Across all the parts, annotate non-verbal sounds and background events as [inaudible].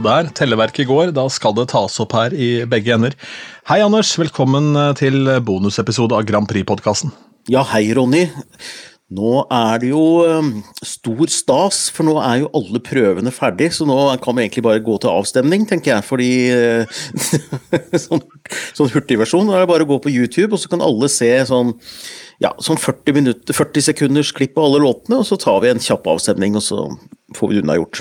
Så der, telleverket går, da skal det tas opp her i begge ender. Hei, Anders. Velkommen eh, til bonusepisode av Grand Prix-podkasten. Ja, hei, Ronny. Nå er det jo um, stor stas, for nå er jo alle prøvene ferdig, så nå kan vi egentlig bare gå til avstemning, tenker jeg. Fordi uh, [laughs] sånn, sånn hurtigversjon. Er det bare å gå på YouTube, og så kan alle se sånn ja, sånn 40, minutter, 40 sekunders klipp av alle låtene, og så tar vi en kjapp avstemning, og så får vi det unnagjort.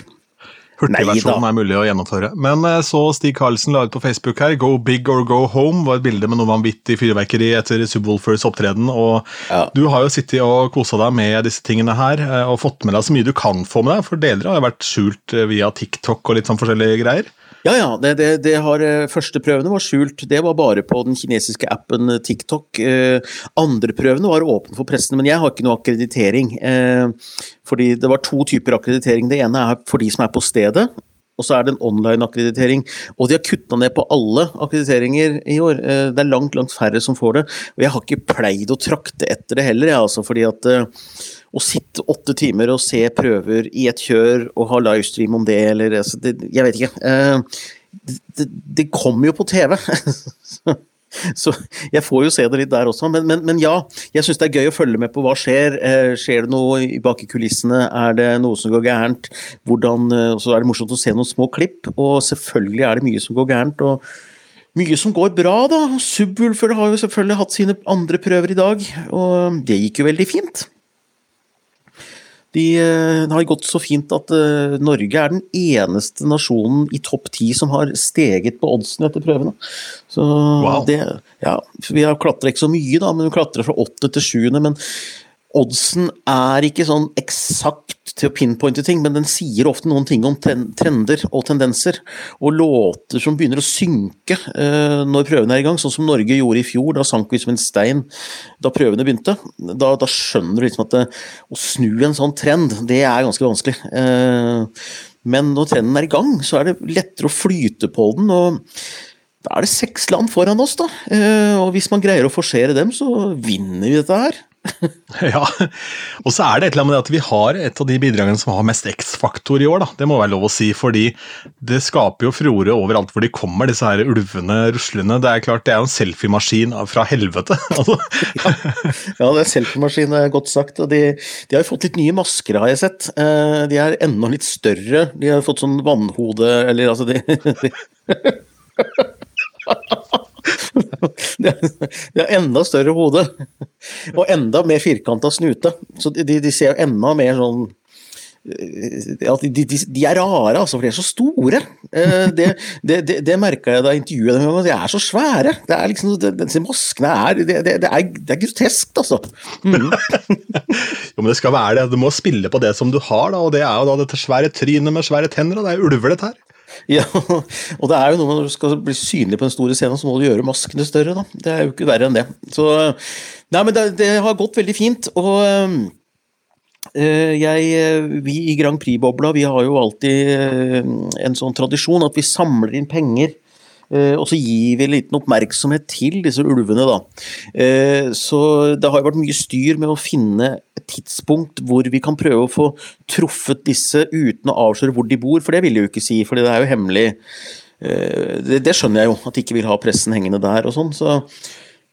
Hurtigversjonen er mulig å gjennomføre. Men eh, så Stig Karlsen la ut på Facebook her, 'Go big or go home' var et bilde med noe vanvittig fyrverkeri etter Subwoolfers opptreden. og ja. Du har jo sittet og kosa deg med disse tingene her, eh, og fått med deg så mye du kan få med deg, for deler har jo vært skjult eh, via TikTok og litt sånn forskjellige greier. Ja, ja. Det, det, det har, eh, første prøvene var skjult. Det var bare på den kinesiske appen eh, TikTok. Eh, andre prøvene var åpne for pressen, men jeg har ikke noe akkreditering. fordi det var to typer akkreditering. Det ene er for de som er på stedet, og så er det en online akkreditering. Og de har kutta ned på alle akkrediteringer i år. Det er langt, langt færre som får det. Og jeg har ikke pleid å trakte etter det heller, jeg, altså, fordi at å sitte åtte timer og se prøver i et kjør og ha livestream om det, eller altså, det, Jeg vet ikke. Uh, det, det, kommer jo på TV. [laughs] Så jeg får jo se det litt der også. Men, men, men ja, jeg syns det er gøy å følge med på hva skjer. Eh, skjer det noe bak i kulissene? Er det noe som går gærent? Hvordan, eh, så er det morsomt å se noen små klipp, og selvfølgelig er det mye som går gærent. og mye som går bra, da. Subwoolfer har jo selvfølgelig hatt sine andre prøver i dag, og det gikk jo veldig fint. De, eh, har gått så fint at uh, Norge er den eneste nasjonen i topp ti som har steget på oddsen etter prøvene. Så wow. det, ja, Vi har klatra ikke så mye, da, men vi klatrer fra åtte til sjuende. Men oddsen er ikke sånn eksakt til å pinpointe ting, men den sier ofte noen ting om trender og tendenser. Og låter som begynner å synke uh, når prøvene er i gang, sånn som Norge gjorde i fjor. Da sank vi som en stein da prøvene begynte. Da, da skjønner du liksom at det, å snu en sånn trend, det er ganske vanskelig. Uh, men når trenden er i gang, så er det lettere å flyte på den. og da er det seks land foran oss, da. Uh, og hvis man greier å forsere dem, så vinner vi dette her. [laughs] ja, og så er det et eller annet med det at vi har et av de bidragene som har mest X-faktor i år. da, Det må være lov å si, fordi det skaper jo furore overalt hvor de kommer, disse her ulvene ruslende. Det er klart, det er jo en selfiemaskin fra helvete. [laughs] altså. ja, ja, det er selfiemaskin, er godt sagt. og de, de, har jo fått litt nye masker, har jeg sett. Eh, de er enda litt større. De har fått sånn vannhode, eller altså de, [laughs] de har enda større hode. Og enda mer firkanta snute. Så de, de ser enda mer sånn ja, de, de, de, er rare, altså, for de er så store. Eh, det, det, det, det merka jeg da jeg intervjuet dem. De er så svære. Det er liksom, Disse maskene er det, er det, er groteskt, altså. Mm. [laughs] jo, men det skal være det. Du må spille på det som du har, da, og det er jo da dette svære trynet med svære tenner. og Det er ulver, dette her. [laughs] Ja, og det er jo noe når du skal bli synlig på den store scenen, så må du gjøre maskene større, da. Det er jo ikke verre enn det. Så Nei, men det, det har gått veldig fint. Og øh, jeg, vi i Grand Prix-bobla vi har jo alltid en sånn tradisjon at vi samler inn penger Eh, og så gir vi en liten oppmerksomhet til disse ulvene, da. Eh, så det har jo vært mye styr med å finne et tidspunkt hvor vi kan prøve å få truffet disse uten å avsløre hvor de bor, for det vil jeg jo ikke si, for det er jo hemmelig. Eh, det skjønner jeg jo, at de ikke vil ha pressen hengende der og sånn. så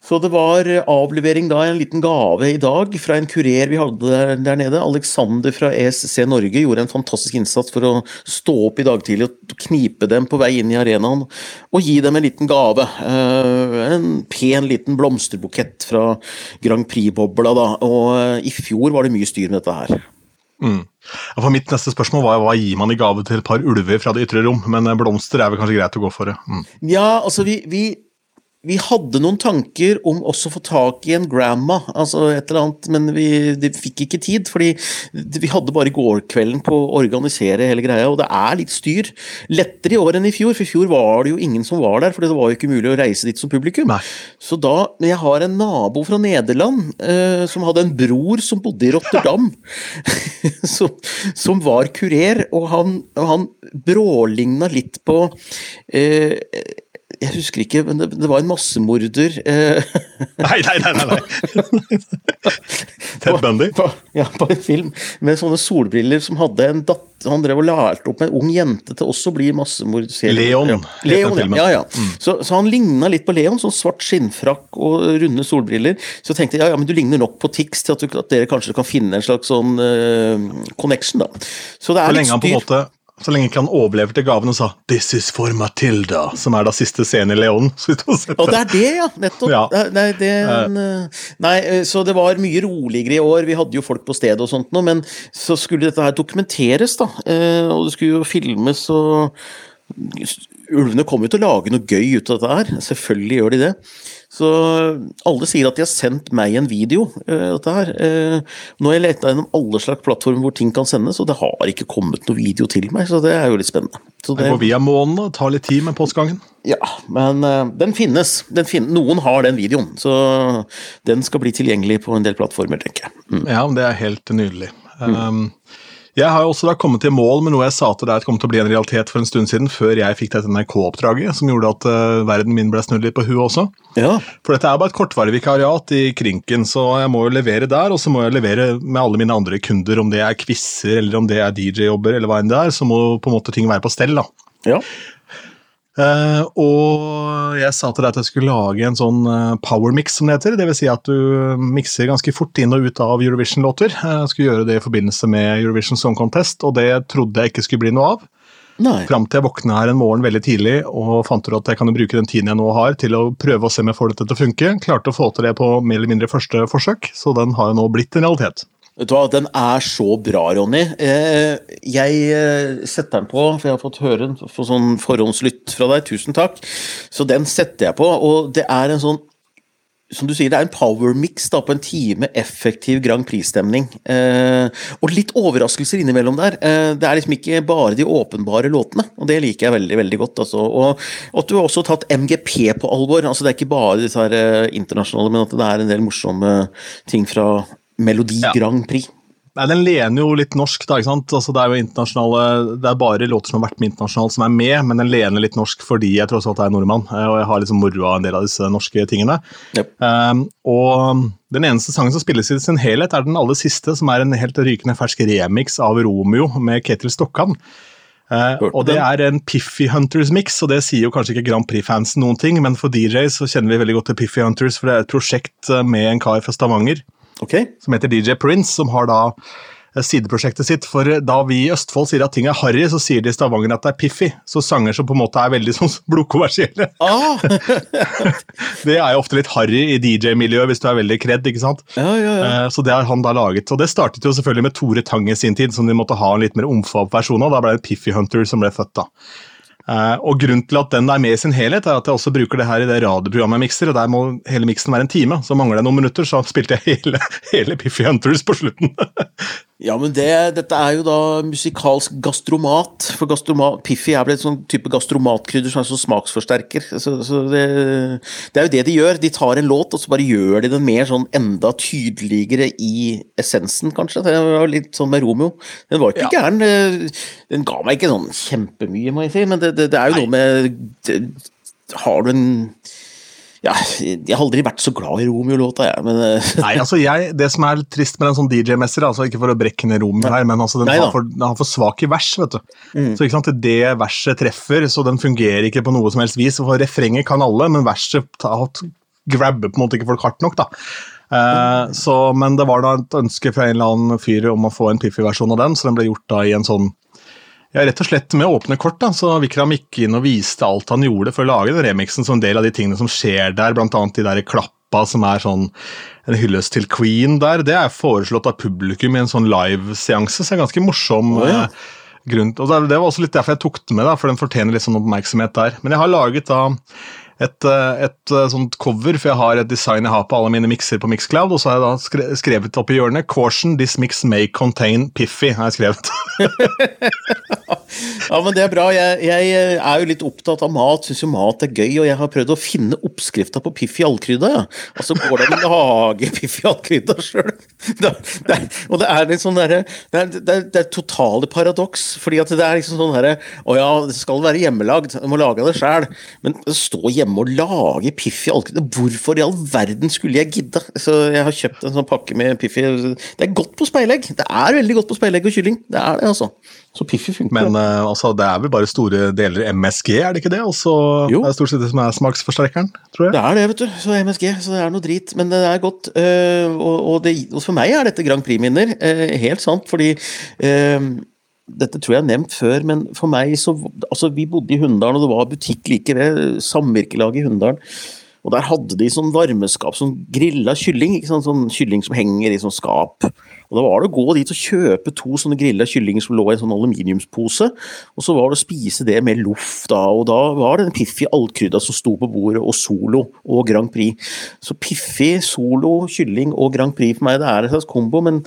så det var avlevering da, en liten gave i dag fra en kurer vi hadde der nede. Alexander fra ESC Norge gjorde en fantastisk innsats for å stå opp i dag tidlig og knipe dem på vei inn i arenaen og gi dem en liten gave. Eh, en pen liten blomsterbukett fra Grand Prix-bobla, da. Og eh, i fjor var det mye styr med dette her. Mm. For Mitt neste spørsmål var hva gir man i gave til et par ulver fra det ytre rom, men blomster er vel kanskje greit å gå for? det. Mm. Ja, altså vi, vi vi hadde noen tanker om også å få tak i en grandma, altså et eller annet, men vi, fikk ikke tid. fordi vi hadde bare gårdkvelden på å organisere hele greia, og det er litt styr. Lettere i år enn i fjor, for i fjor var det jo ingen som var der, for det var jo ikke mulig å reise dit som publikum. Nei. Så da jeg har en nabo fra Nederland eh, som hadde en bror som bodde i Rotterdam, [laughs] som, som, var kurer, og han, han bråligna litt på eh, Jeg husker ikke, men det, det var en massemorder. Eh. [laughs] nei, nei, nei! nei, nei. Ted Bundy? På, ja, på en film med sånne solbriller som hadde en datter Han drev og lærte opp med en ung jente til også å bli massemorder. Leon. Ja. Leon ja, ja. Mm. Så, så, han ligna litt på Leon, sånn svart skinnfrakk og runde solbriller. Så jeg tenkte jeg ja, ja, men du ligner nok på Tix til at, du, at dere kanskje kan finne en slags sånn uh, connection, da. Så det er litt styr. Så lenge ikke han overleverte gaven og sa 'This is for Matilda', som er da siste scene i Leon. [laughs] Og det er det, ja! Nettopp. Ja. Nei, det, eh. nei, eh, så det var mye roligere i år. Vi hadde jo folk på stedet og sånt noe, men så skulle dette her dokumenteres, da. Eh, og det skulle jo filmes og Ulvene kommer jo til å lage noe gøy ut av dette her. Selvfølgelig gjør de det. Så alle sier at de har sendt meg en video. Uh, dette her. Uh, nå har jeg leta gjennom alle slags plattformer hvor ting kan sendes, og det har ikke kommet noe video til meg, så det er jo litt spennende. Så det, går via månen og tar litt tid med postgangen. Ja, men uh, den finnes. Den fin Noen har den videoen, så den skal bli tilgjengelig på en del plattformer, tenker jeg. Mm. Ja, det er helt nydelig. Mm. Um, jeg har jo også da kommet i mål med noe jeg sa til deg at kom til å bli en realitet for en stund siden, før jeg fikk dette NRK-oppdraget, som gjorde at uh, verden min ble snudd litt på huet også. Ja. For dette er bare et kortvarig vikariat i Krinken, så jeg må jo levere der, og så må jeg levere med alle mine andre kunder, om det er quizer eller om det er DJ-jobber eller hva enn det er, så må på en måte ting være på stell, da. Ja. Uh, og jeg sa til deg at jeg skulle lage en sånn uh, power mix, som det heter. Dvs. Si at du mikser ganske fort inn og ut av Eurovision-låter. Jeg skulle gjøre det i forbindelse med Eurovision Song Contest, og det trodde jeg ikke skulle bli noe av. Nei. Fram til jeg våkna her en morgen veldig tidlig og fant ut at jeg kan bruke den tiden jeg nå har til å prøve å se om jeg får dette til å funke. Klarte å få til det på mer eller mindre første forsøk, så den har jo nå blitt en realitet. Vet du hva, Den er så bra, Ronny. Eh, jeg eh, setter den på, for jeg har fått høre den for sånn forhåndslytt fra deg. Tusen takk. Så den setter jeg på, og det er en sånn som du sier, det er en power mix da, på en time effektiv Grand Prix-stemning. Eh, og litt overraskelser innimellom der. Det er liksom ikke bare de åpenbare låtene, og det liker jeg veldig veldig godt. Altså. Og, at du har også tatt MGP på alvor. altså Det er ikke bare disse her, internasjonale, men at det er en del morsomme ting fra Melodi ja. Grand Prix. Nei, Den lener jo litt norsk, da. ikke sant? Altså, det er jo internasjonale, det er bare låter som har vært med internasjonalt som er med, men den lener litt norsk fordi jeg tross alt er nordmann, eh, og jeg har liksom moro av en del av disse norske tingene. Yep. Um, og den eneste sangen som spilles i sin helhet, er den aller siste, som er en helt rykende fersk remix av Romeo med Ketil Stokkan. Uh, og Det er en Piffy Hunters-mix, og det sier jo kanskje ikke Grand Prix-fansen noen ting, men for DJ så kjenner vi veldig godt til Piffy Hunters, for det er et prosjekt eh, med en kar fra Stavanger okay. som heter DJ Prince, som har da eh, sideprosjektet sitt. For eh, da vi i Østfold sier at ting er harry, så sier de i Stavanger at det er piffy. Så sanger som på en måte er veldig [laughs] sånn blodkommersielle. Ah. [laughs] det er jo ofte litt harry i DJ-miljøet hvis du er veldig kred, ikke sant. Ja, ja, ja. Eh, så det har han da laget. Og det startet jo selvfølgelig med Tore Tang i sin tid, som de måtte ha en litt mer omfatt versjon av. Da ble det Piffy Hunter som ble født, da. Uh, og Grunnen til at den er med i sin helhet, er at jeg også bruker det her i det radioprogrammet jeg mikser. og Der må hele miksen være en time. Så mangler det noen minutter, så spilte jeg hele, [laughs] hele Piffy Hunters på slutten. [laughs] Ja, men det, dette er jo da musikalsk gastromat. For gastromat, Piffi er vel et sånn type gastromatkrydder som er sånn smaksforsterker. Så, så det, det, er jo det de gjør. De tar en låt, og så bare gjør de den mer sånn enda tydeligere i essensen, kanskje. Det var litt sånn med Romeo. Den var ikke ja. gæren. Den ga meg ikke sånn kjempemye, må jeg si, men det, det, er jo Nei. noe med Har du en ja, jeg har aldri vært så glad i Romeo-låta, jeg. Men, eh, [laughs] Nei, altså jeg, Det som er trist med en sånn DJ-messer, altså ikke for å brekke ned Romeo her, men altså den, Nei, har for, den, har for, svake vers. vet du. Mm. Så ikke sant, Det verset treffer, så den fungerer ikke på noe som helst vis. for Refrenget kan alle, men verset grabber på en måte ikke folk hardt nok. da. Uh, så, men det var da et ønske fra en eller annen fyr om å få en Piffi-versjon av den, så den ble gjort da i en sånn ja, rett og slett med åpne kort. da, så Vikram gikk inn og viste alt han gjorde for å lage den remixen som en del av de tingene som skjer der, bl.a. de der klappa som er sånn en hyllest til Queen der. Det er foreslått av publikum i en sånn liveseanse, så det er ganske morsom. Oh, ja. grunn. Og Det var også litt derfor jeg tok den med, da, for den fortjener litt sånn oppmerksomhet der. Men jeg har laget da et, eh, et, eh, sånt cover, for jeg har et design jeg har på alle mine mikser på Mixcloud, og så har jeg da skrevet opp i hjørnet 'Caution, this mix may contain Piffy'. har jeg skrevet. [laughs] ja, men det er bra. Jeg, jeg er jo litt opptatt av mat, syns jo mat er gøy, og jeg har prøvd å finne oppskrifta på Piffy allkrydda, ja. Og så går det an å lage Piffy allkrydda sjøl. [laughs] Og det er litt sånn derre det, det, det er totale paradoks, fordi at det er liksom sånn herre Å ja, det skal være hjemmelagd, du må lage det sjæl, men stå hjemme hjemme og lage Piffi. Hvorfor i all verden skulle jeg gidde? Så jeg har kjøpt en sånn pakke med Piffi. Det er godt på speilegg. Det er veldig godt på speilegg og kylling. Det er det, altså. Så Piffi funker. Men uh, altså, det er vel bare store deler MSG, er det ikke det? Og så er det stort sett det som er smaksforsterkeren, tror jeg. Det er det, vet du. Så MSG, så det er noe drit. Men det er godt. Uh, og, og, det, og, for meg er dette Grand Prix-minner. Uh, helt sant, fordi dette tror jeg er nevnt før, men for meg så Altså, vi bodde i Hunndalen, og det var butikk like ved, samvirkelag i Hunndalen. Og der hadde de sånn varmeskap, sånn grilla kylling. ikke sant? Sånn kylling som henger i sånn skap. Og Da var det å gå dit og kjøpe to sånne grilla kyllinger som lå i en sånn aluminiumspose. Og så var det å spise det med loff, da. Og da var det den Piffi Altkrydda som sto på bordet, og Solo og Grand Prix. Så Piffi, Solo, kylling og Grand Prix for meg, det er en slags kombo. men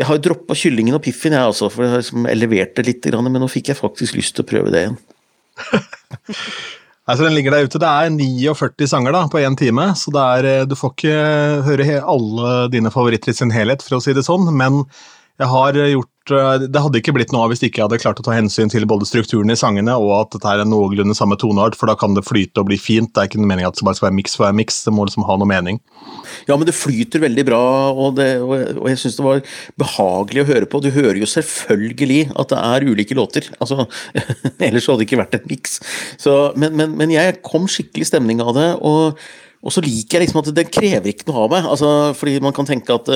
jeg har droppa kyllingen og piffen, jeg også, for jeg liksom elevert det litt, men nå fikk jeg faktisk lyst til å prøve det igjen. [laughs] altså, den ligger der ute. Det er 49 sanger da, på én time, så er, eh, du får ikke høre alle dine favoritter i sin helhet, for å si det sånn, men jeg har gjort eh, Det hadde ikke blitt noe av hvis ikke jeg hadde klart å ta hensyn til både strukturen i sangene og at dette er en noenlunde samme toneart, for da kan det flyte og bli fint. Det er ikke noe mening at det bare skal være miks for miks, det må liksom ha noe mening. Ja, men det flyter veldig bra, og, det, og jeg syns det var behagelig å høre på. Du hører jo selvfølgelig at det er ulike låter, altså, [laughs] ellers hadde det ikke vært en miks. Men, men, men, jeg kom skikkelig stemning av det, og, og så liker jeg liksom at det krever ikke noe av meg. Altså, fordi man kan tenke at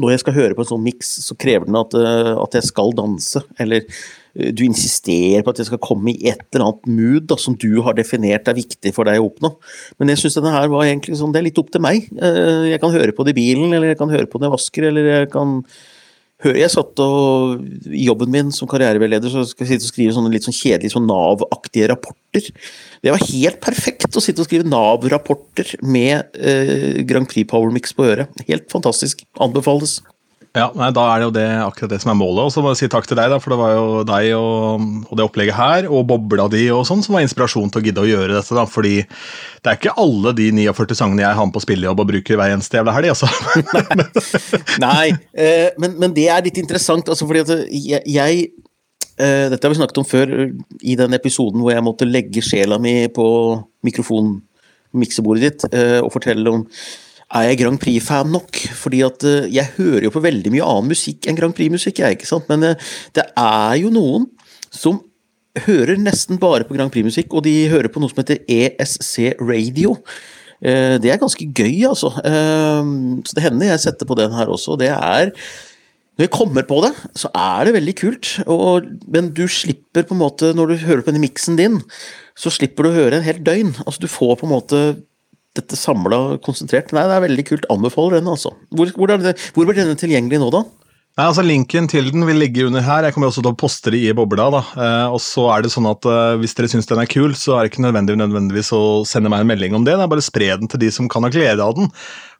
når jeg skal høre på en sånn miks, så krever den at, eh, at, jeg skal danse. Eller eh, du insisterer på at jeg skal komme i et eller annet mood da, som du har definert er viktig for deg å oppnå. Men jeg syns denne her var egentlig sånn, det er litt opp til meg. Eh, jeg kan høre på det i bilen, eller jeg kan høre på det jeg vasker, eller jeg kan jeg satt og I jobben min som karriereveileder så skal jeg sitte og skrive sånne litt sånn kjedelige sånn Nav-aktige rapporter. Det var helt perfekt å sitte og skrive Nav-rapporter med eh, Grand Prix Power Mix på øret. Helt fantastisk. Anbefales. Ja, nei, Da er det jo det, akkurat det som er målet. Og så må jeg si takk til deg, da, for det var jo deg og, og det opplegget her, og bobla di og sånn, som var inspirasjon til å gidde å gjøre dette. da, fordi det er ikke alle de 49 sangene jeg har med på spillejobb og bruker hver eneste jævla helg, altså. [laughs] nei, eh, men, men, det er litt interessant, altså fordi at jeg, jeg eh, Dette har vi snakket om før i den episoden hvor jeg måtte legge sjela mi på mikrofonmiksebordet ditt eh, og fortelle om er jeg Grand Prix-fan nok? Fordi at uh, jeg hører jo på veldig mye annen musikk enn Grand Prix-musikk, jeg, ikke sant? Men uh, det er jo noen som hører nesten bare på Grand Prix-musikk, og de hører på noe som heter ESC Radio. Uh, det er ganske gøy, altså. så det hender jeg setter på den her også. Det er når jeg kommer på det, så er det veldig kult, og, men du slipper på en måte, når du hører på denne miksen din, så slipper du å høre en helt døgn. Altså Du får på en måte dette samla konsentrert. Nei, det er veldig kult. Anbefaler den, altså. Hvor, hvor, det, hvor blir denne tilgjengelig nå, da? Nei, altså Linken til den vil ligge under her. Jeg kommer også til å poste det i bobla. da. Eh, og så er det sånn at eh, Hvis dere syns den er kul, så er det ikke nødvendig, nødvendigvis å sende meg en melding om det. det er bare Spre den til de som kan ha glede av den.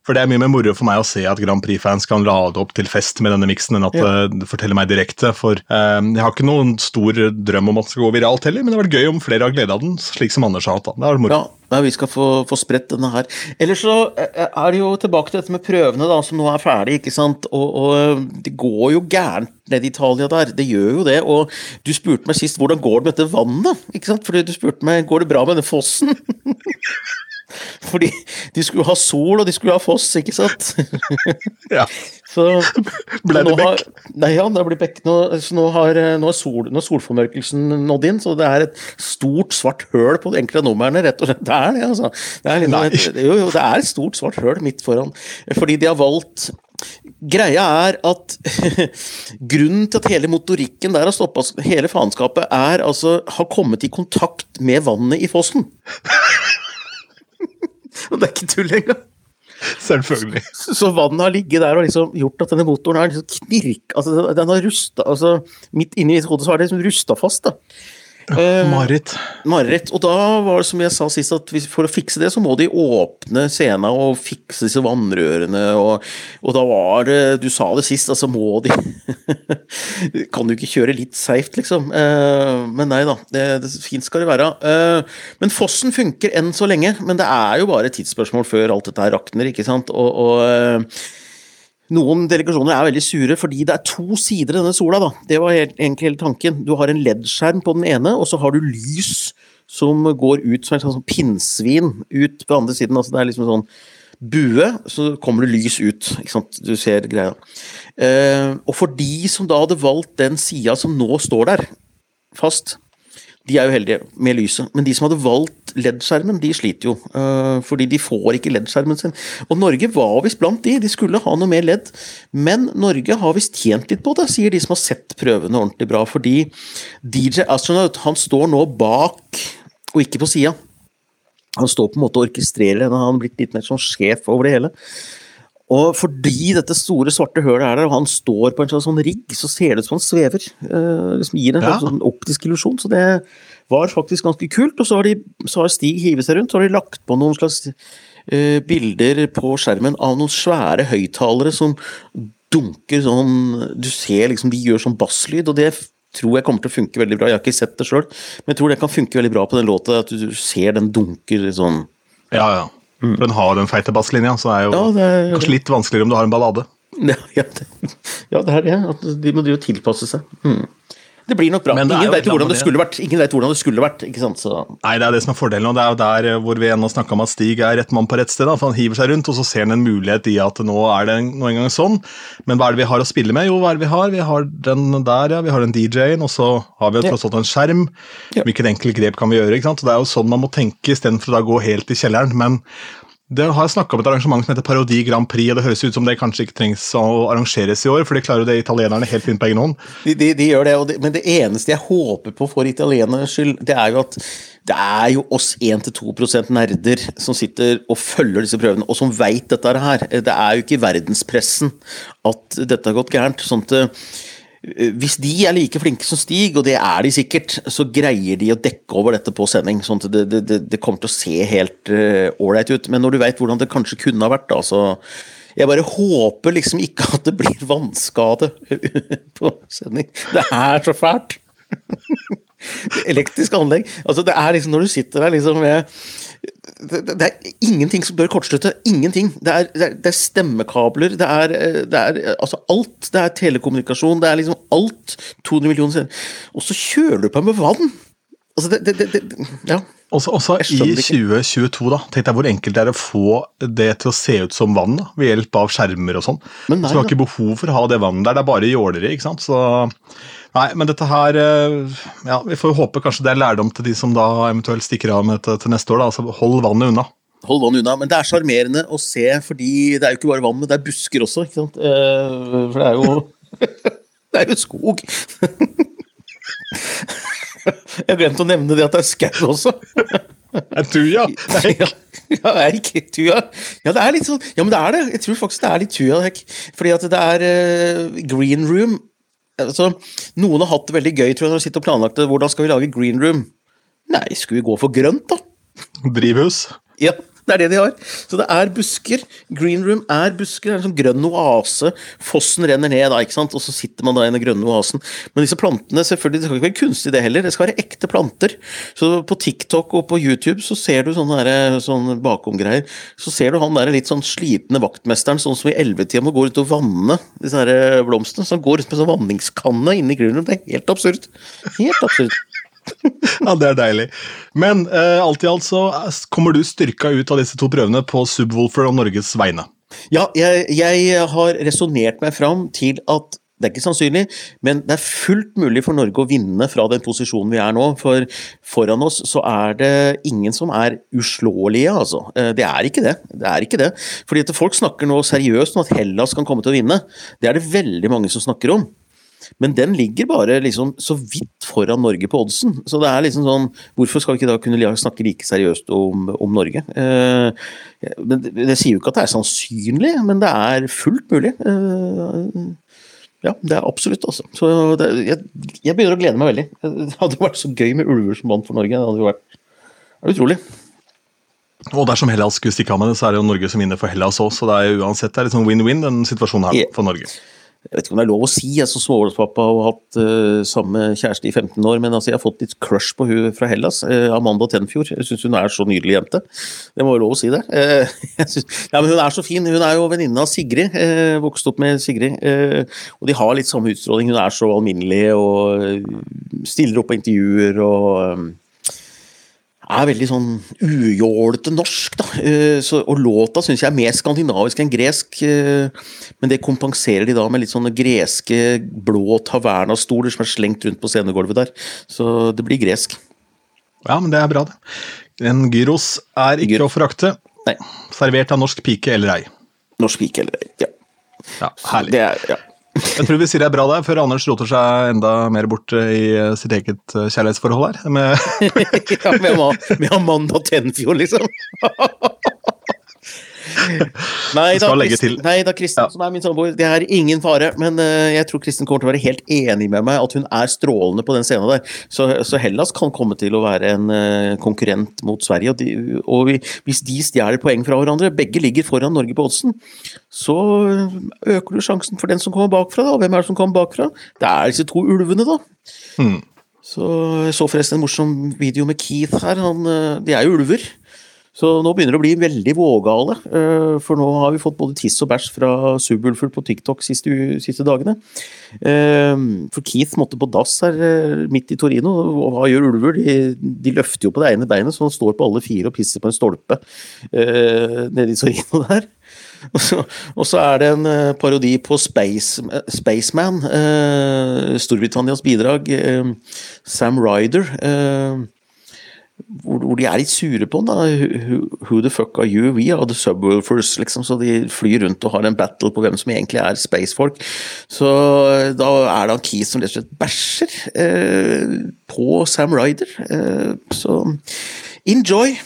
For det er mye mer moro for meg å se at Grand Prix-fans kan lade opp til fest med denne miksen, enn at ja. Eh, det forteller meg direkte. For uh, jeg har ikke noen stor drøm om at det skal gå viralt heller, men det har vært gøy om flere har glede av den, slik som Anders har hatt. Det er moro. Ja. Ja, vi skal få, få spredt denne her. Ellers så eh, er det jo tilbake til dette med prøvene, da, som nå er ferdig, ikke sant. Og, og det går jo gærent nede i Italia der. Det gjør jo det. Og du spurte meg sist hvordan går det med dette vannet, ikke sant. Fordi du spurte meg går det bra med denne fossen. [laughs] [laughs] Fordi de skulle ha sol, og de skulle ha foss, ikke sant? ja. [laughs] Så, ble det bekk? Nei, ja, det blir bekk. Nå, nå, har, nå, er sol, nå solformørkelsen nådd inn, så det er et stort, svart høl på de enkle numrene, rett og slett. Det er det, altså. Det er, et, jo, jo, det er et stort, svart høl midt foran. Fordi de har valgt Greia er at [laughs] grunnen til at hele motorikken der har stoppa, hele faenskapet, er altså har kommet i kontakt med vannet i fossen. Det er ikke tull engang. Selvfølgelig. Så vannet har ligget der og liksom gjort at denne motoren er liksom knirk... Altså, den har rusta altså, Midt inni hodet så har det liksom rusta fast. da. Mareritt. Mareritt. Og da var det som jeg sa sist, at for å fikse det, så må de åpne scenen og fikse disse vannrørene. Og, og, da var det Du sa det sist, altså må de [laughs] Kan du ikke kjøre litt safe, liksom? Eh, men nei da. Det, det, fint skal det være. Eh, men fossen funker enn så lenge. Men det er jo bare et tidsspørsmål før alt dette her rakner, ikke sant? og, og noen delegasjoner er veldig sure fordi det er to sider i denne sola. da. Det var egentlig hele tanken. Du har en LED-skjerm på den ene, og så har du lys som går ut som et sånn pinnsvin ut på andre siden. altså Det er liksom sånn bue, så kommer det lys ut. ikke sant? Du ser greia. Eh, og for de som da hadde valgt den sida som nå står der fast, de er jo heldige med lyset, men de som hadde valgt LED-skjermen, de sliter jo. Uh, fordi de får ikke LED-skjermen sin. Og Norge var visst blant de, de skulle ha noe mer LED. Men Norge har visst tjent litt på det, sier de som har sett prøvene ordentlig bra. Fordi DJ Astronaut han står nå bak, og ikke på sida. Han står på en måte og orkestrerer, han har blitt litt mer sånn sjef over det hele. Og fordi dette store, svarte hølet er der, og han står på en slags sånn rigg, så ser det ut som han svever. Eh, liksom gir en ja. sånn optisk illusjon. Så det var faktisk ganske kult. Og så har, de, så har Stig hivet seg rundt, så har de lagt på noen slags eh, bilder på skjermen av noen svære høyttalere som dunker sånn Du ser liksom de gjør sånn basslyd, og det tror jeg kommer til å funke veldig bra. Jeg har ikke sett det sjøl, men jeg tror det kan funke veldig bra på den låta, at du ser den dunker sånn. Ja, ja. Mm. Den har den feite basslinja, så er jo ja, det er, kanskje litt vanskeligere om du har en ballade. Ja, ja, det, ja, det er det. At de må jo tilpasse seg. Mm. Det blir nok bra. Ingen vet hvordan det skulle vært. Ingen vet hvordan det skulle vært, ikke sant? Så. Nei, det er det som er fordelen, og det er jo der eh, hvor vi ennå snakka om at Stig er rett mann på rett sted. Da, for Han hiver seg rundt, og så ser han en mulighet i at nå er det nå engang sånn. Men hva er det vi har å spille med? Jo, hva er det vi har? Vi har den der, ja. Vi har den DJ-en, og så har vi tross alt en skjerm. Hvilket enkelt grep kan vi gjøre? ikke sant? Og Det er jo sånn man må tenke, istedenfor å da gå helt i kjelleren. men det har snakka om et arrangement som heter Parodi Grand Prix, og det høres ut som det kanskje ikke trengs å arrangeres i år, for de klarer jo det italienerne helt fint på egen hånd. De, de, de gjør det, de, men det eneste jeg håper på for italienernes skyld, det er jo at det er jo oss 1-2% nerder som sitter og følger disse prøvene, og som veit dette her. Det er jo ikke verdenspressen at dette har gått gærent. sånn at hvis de er like flinke som Stig, og det er de sikkert, så greier de å dekke over dette på sending. sånn at det, det, det kommer til å se helt eh, ålreit uh, ut. Men når du veit hvordan det kanskje kunne ha vært, da, så Jeg bare håper liksom ikke at det blir vannskade [laughs] på sending. Det er så fælt! [laughs] [laughs] Elektrisk anlegg. Altså, det er liksom når du sitter der liksom med det, det, er ingenting som bør kortslutte. Ingenting. Det er, det er, det er stemmekabler, det er, det er, altså alt. Det er telekommunikasjon, det er liksom alt. 200 millioner Og så kjøler du på med vann! Altså, det, det, ja. Også, også i 2022, da, tenk deg hvor enkelt det er å få det til å se ut som vann da, ved hjelp av skjermer og sånn. Så du har ikke behov for å ha det vannet der, det er bare jålere. ikke sant? Så Nei, men dette her eh, Ja, vi får håpe kanskje det er lærdom til de som da eventuelt stikker av med dette til neste år. da, altså Hold vannet unna. Hold vannet unna, Men det er sjarmerende å se, fordi det er jo ikke bare vann, men det er busker også. ikke sant? Eh, for det er jo Det er jo skog. Jeg glemte å nevne det at det er skau også. Er tuja? Ja, ja, er ikke tuja. Ja, det er litt sånn Ja, men det er det. Jeg tror faktisk det er litt tuja. Fordi at det er uh, green room altså, Noen har hatt det veldig gøy tror jeg, når de sitter og planlagt det. hvordan skal vi lage green room. Nei, skulle vi gå for grønt, da? Drivhus? Ja, det er det de har. Så det er busker. Green room er busker. Det er en sånn grønn oase. Fossen renner ned, da, ikke sant? og så sitter man da i den grønne oasen. Men disse plantene, selvfølgelig, det skal ikke være kunstig, det heller. Det skal være ekte planter. Så på TikTok og på YouTube så ser du sånne, der, sånne bakomgreier. Så ser du han der litt sånn slitne vaktmesteren, sånn som i ellevetida må gå ut og vanne disse her blomstene. Så han går ut med sånn vanningskanne inni green room. Det er helt absurd. Helt absurd [laughs] ja, det er deilig. Men eh, alt i alt så kommer du styrka ut av disse to prøvene på Subwoolfer og Norges vegne. Ja, jeg, jeg har resonnert meg fram til at det er ikke sannsynlig, men det er fullt mulig for Norge å vinne fra den posisjonen vi er nå. For foran oss så er det ingen som er uslåelige, altså. Eh, det er ikke det. Det er ikke det. Fordi at folk snakker nå seriøst om at Hellas kan komme til å vinne. Det er det veldig mange som snakker om. Men den ligger bare liksom så vidt foran Norge på oddsen. Så det er liksom sånn Hvorfor skal vi ikke da kunne snakke like seriøst om, om Norge? Eh, det, det, sier jo ikke at det er sannsynlig, men det er fullt mulig. Eh, Ja, det er absolutt, altså. Så det, jeg, jeg, begynner å glede meg veldig. Det hadde vært så gøy med ulver som vant for Norge. Det hadde jo vært det er utrolig. Og dersom Hellas skulle stikke av med det, så er det jo Norge som vinner for Hellas òg. Så det er jo uansett det er litt sånn win-win, den situasjonen her for Norge. Jeg vet ikke om det er lov å si, jeg som småbarnspappa har hatt uh, samme kjæreste i 15 år, men altså, jeg har fått litt crush på hun fra Hellas. Uh, Amanda Tenfjord. Jeg syns hun er så nydelig jente. Det må være lov å si det. [laughs] Uh, synes, ja, men Hun er så fin. Hun er jo venninne av Sigrid. Uh, vokst opp med Sigrid. og de har litt samme utstråling. Hun er så alminnelig og stiller opp på intervjuer og er veldig sånn ujålete norsk, da. Eh, så, og låta syns jeg er mer skandinavisk enn gresk. Eh, men det kompenserer de da med litt sånne greske blå tavernastoler som er slengt rundt på scenegulvet der. Så det blir gresk. Ja, men det er bra, det. En gyros er ikke Gyro. å forakte. Servert av norsk pike eller ei. Norsk pike eller ei, ja. ja herlig. Det er, ja. Jeg tror vi sier det er bra der, før Anders roter seg enda mer bort i sitt eget eh, kjærlighetsforhold her. Med, [laughs] ja, med, med Amanda Tenfjord, liksom. [laughs] Nei da, Kristen, nei da, Kristen ja. som er min samboer, det er ingen fare. Men uh, jeg tror Kristen kommer til å være helt enig med meg at hun er strålende på den scenen der. Så, så Hellas kan komme til å være en uh, konkurrent mot Sverige. Og, de, og vi, hvis de stjeler poeng fra hverandre, begge ligger foran Norge på oddsen, så øker du sjansen for den som kommer bakfra. da, og Hvem er det som kommer bakfra? Det er disse to ulvene, da. Hmm. Så Jeg så forresten en morsom video med Keith her. Han, de er jo ulver. Så nå begynner det å bli veldig vågale, eh, for nå har vi fått både tiss og bæsj fra Subwoolfer på TikTok siste, siste dagene. Eh, for Keith måtte på dass her eh, midt i Torino, og hva gjør ulver? De, de løfter jo på det ene beinet, så han står på alle fire og pisser på en stolpe nede i Torino der. Og så, og så, er det en parodi på Space, Spaceman, Storbritannias bidrag. Sam Ryder hvor, hvor, de er litt sure på da. Who, the fuck are you? We are the subwoolfers, liksom. Så de flyr rundt og har en battle på hvem som egentlig er spacefolk. Så da er det Keith som rett og slett bæsjer eh, på Sam Ryder. Eh, så enjoy!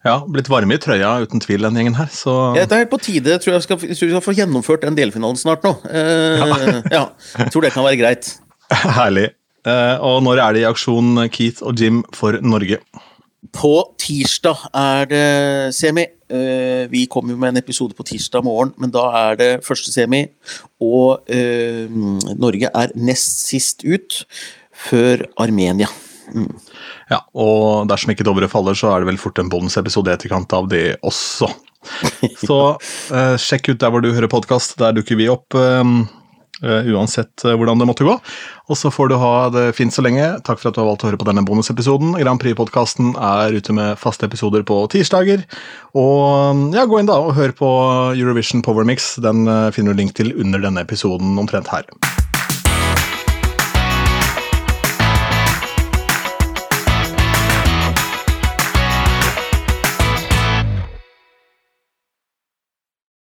Ja, blitt varme i trøya uten tvil, den gjengen her. Så... Ja, det er på tide. Jeg tror jeg skal, tror vi skal få gjennomført den delfinalen snart nå. Eh, ja. ja. Jeg tror det kan være greit. [laughs] Herlig. Eh, og når er det i aksjon Keith og Jim for Norge? På tirsdag er det semi. Eh, vi kommer jo med en episode på tirsdag morgen, men da er det første semi. Og eh, Norge er nest sist ut, før Armenia. Mm. Ja, og dersom ikke Dovre faller, så er det vel fort en bonusepisode i etterkant av det også. [laughs] Så eh, sjekk ut der hvor du hører podkast. Der dukker vi opp. Eh, uansett uh, hvordan det måtte gå. Og så får du ha det fint så lenge. Takk for at du har valgt å høre på denne bonusepisoden. Grand Prix-podkasten er ute med faste episoder på tirsdager. Og ja, gå inn da og hør på Eurovision Power Mix. Den uh, finner du link til under denne episoden omtrent her.